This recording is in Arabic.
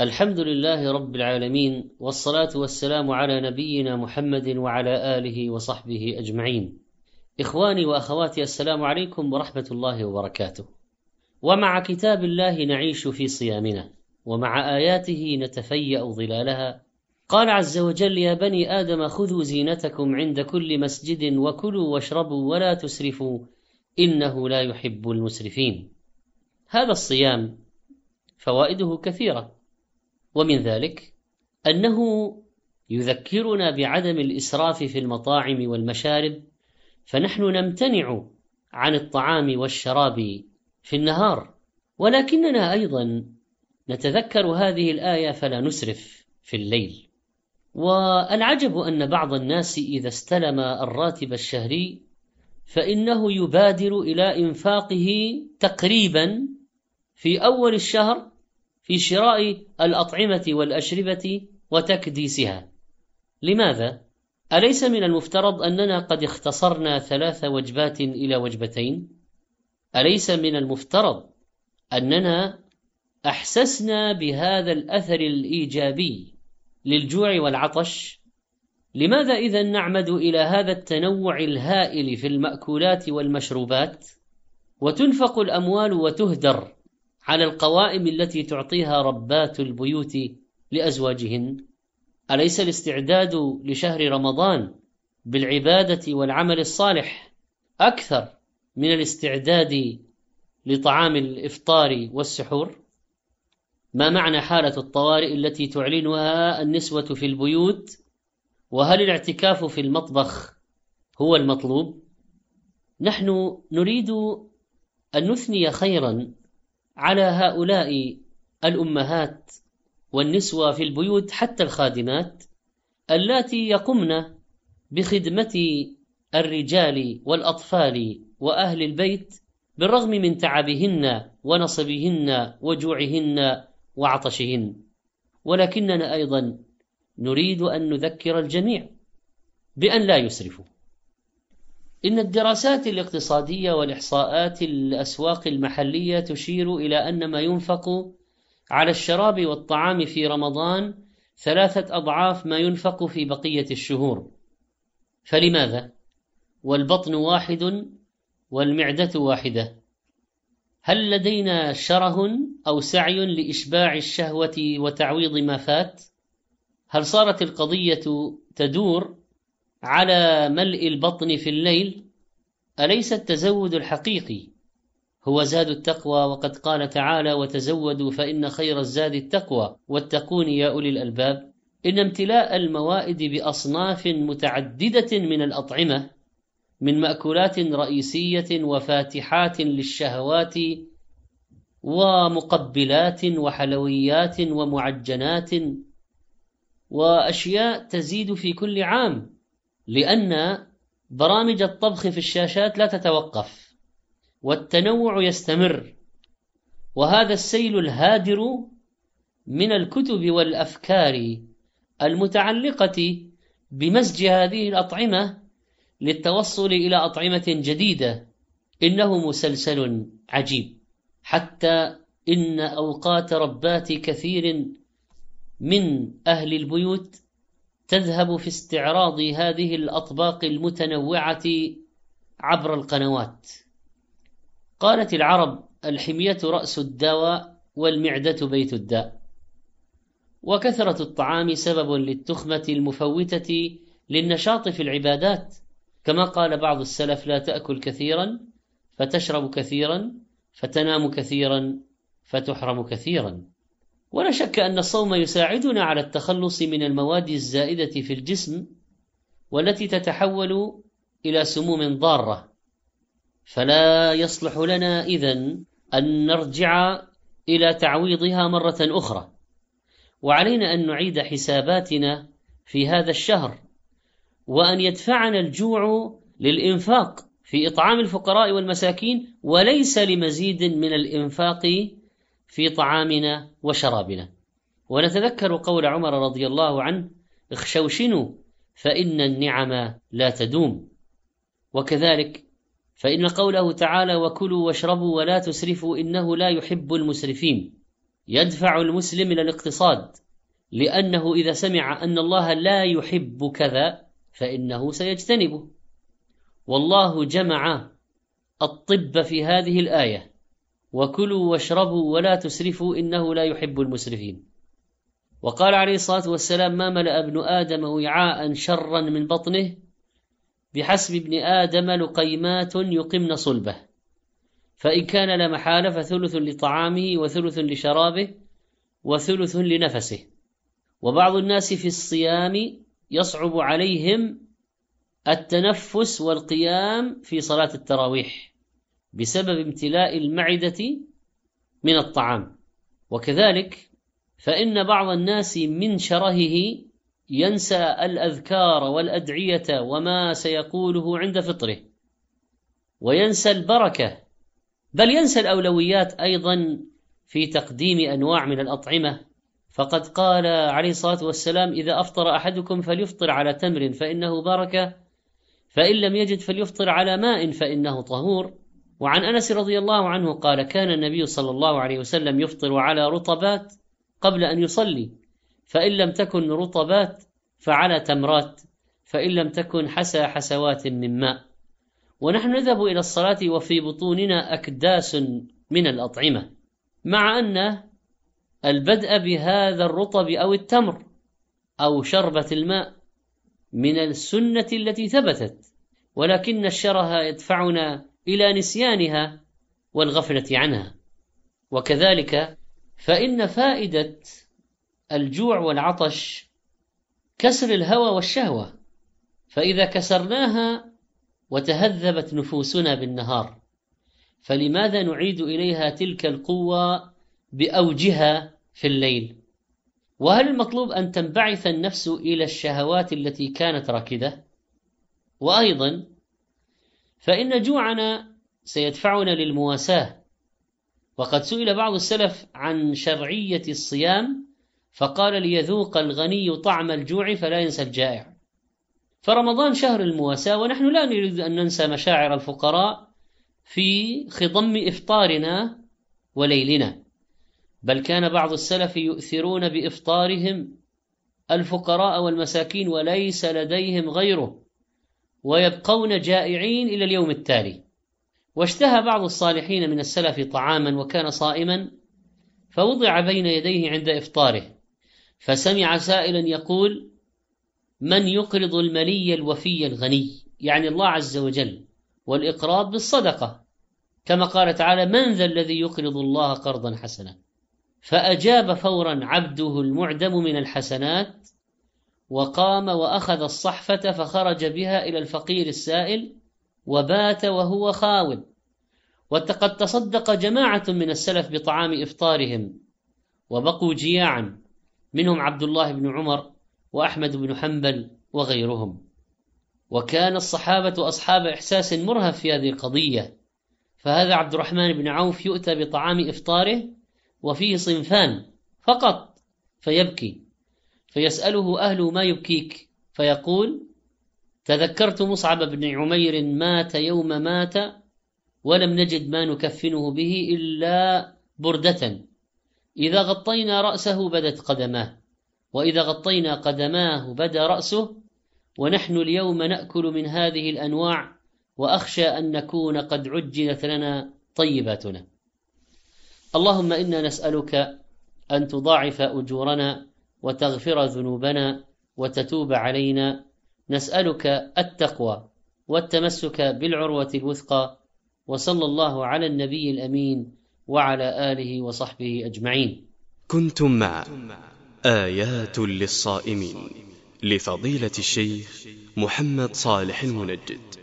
الحمد لله رب العالمين والصلاة والسلام على نبينا محمد وعلى آله وصحبه أجمعين. إخواني وأخواتي السلام عليكم ورحمة الله وبركاته. ومع كتاب الله نعيش في صيامنا، ومع آياته نتفيأ ظلالها. قال عز وجل: يا بني آدم خذوا زينتكم عند كل مسجد وكلوا واشربوا ولا تسرفوا إنه لا يحب المسرفين. هذا الصيام فوائده كثيرة ومن ذلك أنه يذكرنا بعدم الإسراف في المطاعم والمشارب فنحن نمتنع عن الطعام والشراب في النهار ولكننا أيضا نتذكر هذه الآية فلا نسرف في الليل. والعجب أن بعض الناس إذا استلم الراتب الشهري فإنه يبادر إلى إنفاقه تقريبا في أول الشهر في شراء الأطعمة والأشربة وتكديسها لماذا؟ أليس من المفترض أننا قد اختصرنا ثلاث وجبات إلى وجبتين؟ أليس من المفترض أننا أحسسنا بهذا الأثر الإيجابي للجوع والعطش؟ لماذا إذا نعمد إلى هذا التنوع الهائل في المأكولات والمشروبات؟ وتنفق الأموال وتهدر على القوائم التي تعطيها ربات البيوت لأزواجهن. أليس الاستعداد لشهر رمضان بالعبادة والعمل الصالح أكثر من الاستعداد لطعام الإفطار والسحور؟ ما معنى حالة الطوارئ التي تعلنها النسوة في البيوت؟ وهل الاعتكاف في المطبخ هو المطلوب؟ نحن نريد أن نثني خيرا على هؤلاء الأمهات والنسوة في البيوت حتى الخادمات اللاتي يقمن بخدمة الرجال والأطفال وأهل البيت بالرغم من تعبهن ونصبهن وجوعهن وعطشهن. ولكننا أيضا نريد أن نذكر الجميع بأن لا يسرفوا. إن الدراسات الاقتصادية والإحصاءات الأسواق المحلية تشير إلى أن ما ينفق على الشراب والطعام في رمضان ثلاثة أضعاف ما ينفق في بقية الشهور. فلماذا؟ والبطن واحد والمعدة واحدة. هل لدينا شره أو سعي لإشباع الشهوة وتعويض ما فات؟ هل صارت القضية تدور على ملء البطن في الليل أليس التزود الحقيقي؟ هو زاد التقوى وقد قال تعالى وتزودوا فإن خير الزاد التقوى واتقون يا أولي الألباب. إن امتلاء الموائد بأصناف متعددة من الأطعمة من مأكولات رئيسية وفاتحات للشهوات ومقبلات وحلويات ومعجنات وأشياء تزيد في كل عام. لأن برامج الطبخ في الشاشات لا تتوقف والتنوع يستمر وهذا السيل الهادر من الكتب والأفكار المتعلقة بمزج هذه الأطعمة للتوصل إلى أطعمة جديدة. إنه مسلسل عجيب. حتى إن أوقات ربات كثير من أهل البيوت تذهب في استعراض هذه الأطباق المتنوعة عبر القنوات. قالت العرب الحمية رأس الدواء والمعدة بيت الداء. وكثرة الطعام سبب للتخمة المفوتة للنشاط في العبادات. كما قال بعض السلف لا تأكل كثيرا فتشرب كثيرا فتنام كثيرا فتحرم كثيرا. ولا شك أن الصوم يساعدنا على التخلص من المواد الزائدة في الجسم والتي تتحول إلى سموم ضارة. فلا يصلح لنا إذن أن نرجع إلى تعويضها مرة أخرى. وعلينا أن نعيد حساباتنا في هذا الشهر وأن يدفعنا الجوع للإنفاق في إطعام الفقراء والمساكين وليس لمزيد من الإنفاق في طعامنا وشرابنا. ونتذكر قول عمر رضي الله عنه اخشوشنوا فإن النعم لا تدوم. وكذلك فإن قوله تعالى وكلوا واشربوا ولا تسرفوا إنه لا يحب المسرفين. يدفع المسلم إلى الاقتصاد لأنه إذا سمع أن الله لا يحب كذا فإنه سيجتنبه. والله جمع الطب في هذه الآية. وكلوا واشربوا ولا تسرفوا إنه لا يحب المسرفين. وقال عليه الصلاة والسلام ما ملأ ابن آدم وعاء شرا من بطنه؟ بحسب ابن آدم لقيمات يقمن صلبه. فإن كان لا محالة فثلث لطعامه وثلث لشرابه وثلث لنفسه. وبعض الناس في الصيام يصعب عليهم التنفس والقيام في صلاة التراويح. بسبب امتلاء المعدة من الطعام. وكذلك فإن بعض الناس من شرهه ينسى الأذكار والأدعية وما سيقوله عند فطره وينسى البركة. بل ينسى الأولويات أيضا في تقديم أنواع من الأطعمة. فقد قال عليه الصلاة والسلام إذا أفطر أحدكم فليفطر على تمر فإنه بركة فإن لم يجد فليفطر على ماء فإنه طهور. وعن أنس رضي الله عنه قال كان النبي صلى الله عليه وسلم يفطر على رطبات قبل أن يصلي فإن لم تكن رطبات فعلى تمرات فإن لم تكن حسى حسوات من ماء. ونحن نذهب إلى الصلاة وفي بطوننا أكداس من الأطعمة مع أن البدء بهذا الرطب أو التمر أو شربة الماء من السنة التي ثبتت ولكن الشره يدفعنا إلى نسيانها والغفلة عنها. وكذلك فإن فائدة الجوع والعطش كسر الهوى والشهوة. فإذا كسرناها وتهذبت نفوسنا بالنهار فلماذا نعيد إليها تلك القوة بأوجها في الليل؟ وهل المطلوب أن تنبعث النفس إلى الشهوات التي كانت راكدة؟ وأيضا فإن جوعنا سيدفعنا للمواساة. وقد سئل بعض السلف عن شرعية الصيام فقال ليذوق الغني طعم الجوع فلا ينسى الجائع. فرمضان شهر المواساة ونحن لا نريد أن ننسى مشاعر الفقراء في خضم إفطارنا وليلنا. بل كان بعض السلف يؤثرون بإفطارهم الفقراء والمساكين وليس لديهم غيره. ويبقون جائعين إلى اليوم التالي. واشتهى بعض الصالحين من السلف طعاما وكان صائما فوضع بين يديه عند إفطاره فسمع سائلا يقول من يقرض الملي الوفي الغني؟ يعني الله عز وجل والإقراض بالصدقة. كما قال تعالى من ذا الذي يقرض الله قرضا حسنا؟ فأجاب فورا عبده المعدم من الحسنات وقام وأخذ الصحفة فخرج بها إلى الفقير السائل وبات وهو خاول وقد تصدق جماعة من السلف بطعام إفطارهم وبقوا جياعا. منهم عبد الله بن عمر وأحمد بن حنبل وغيرهم. وكان الصحابة أصحاب إحساس مرهف في هذه القضية. فهذا عبد الرحمن بن عوف يؤتى بطعام إفطاره وفيه صنفان فقط فيبكي. فيسأله أهله ما يبكيك. فيقول تذكرت مصعب بن عمير مات يوم مات ولم نجد ما نكفنه به إلا بردة. إذا غطينا رأسه بدت قدماه وإذا غطينا قدماه بدا رأسه. ونحن اليوم نأكل من هذه الأنواع وأخشى أن نكون قد عجلت لنا طيباتنا. اللهم إنا نسألك أن تضاعف أجورنا وتغفر ذنوبنا وتتوب علينا. نسألك التقوى والتمسك بالعروة الوثقى وصلى الله على النبي الأمين وعلى آله وصحبه أجمعين. كنتم مع آيات للصائمين لفضيلة الشيخ محمد صالح المنجد.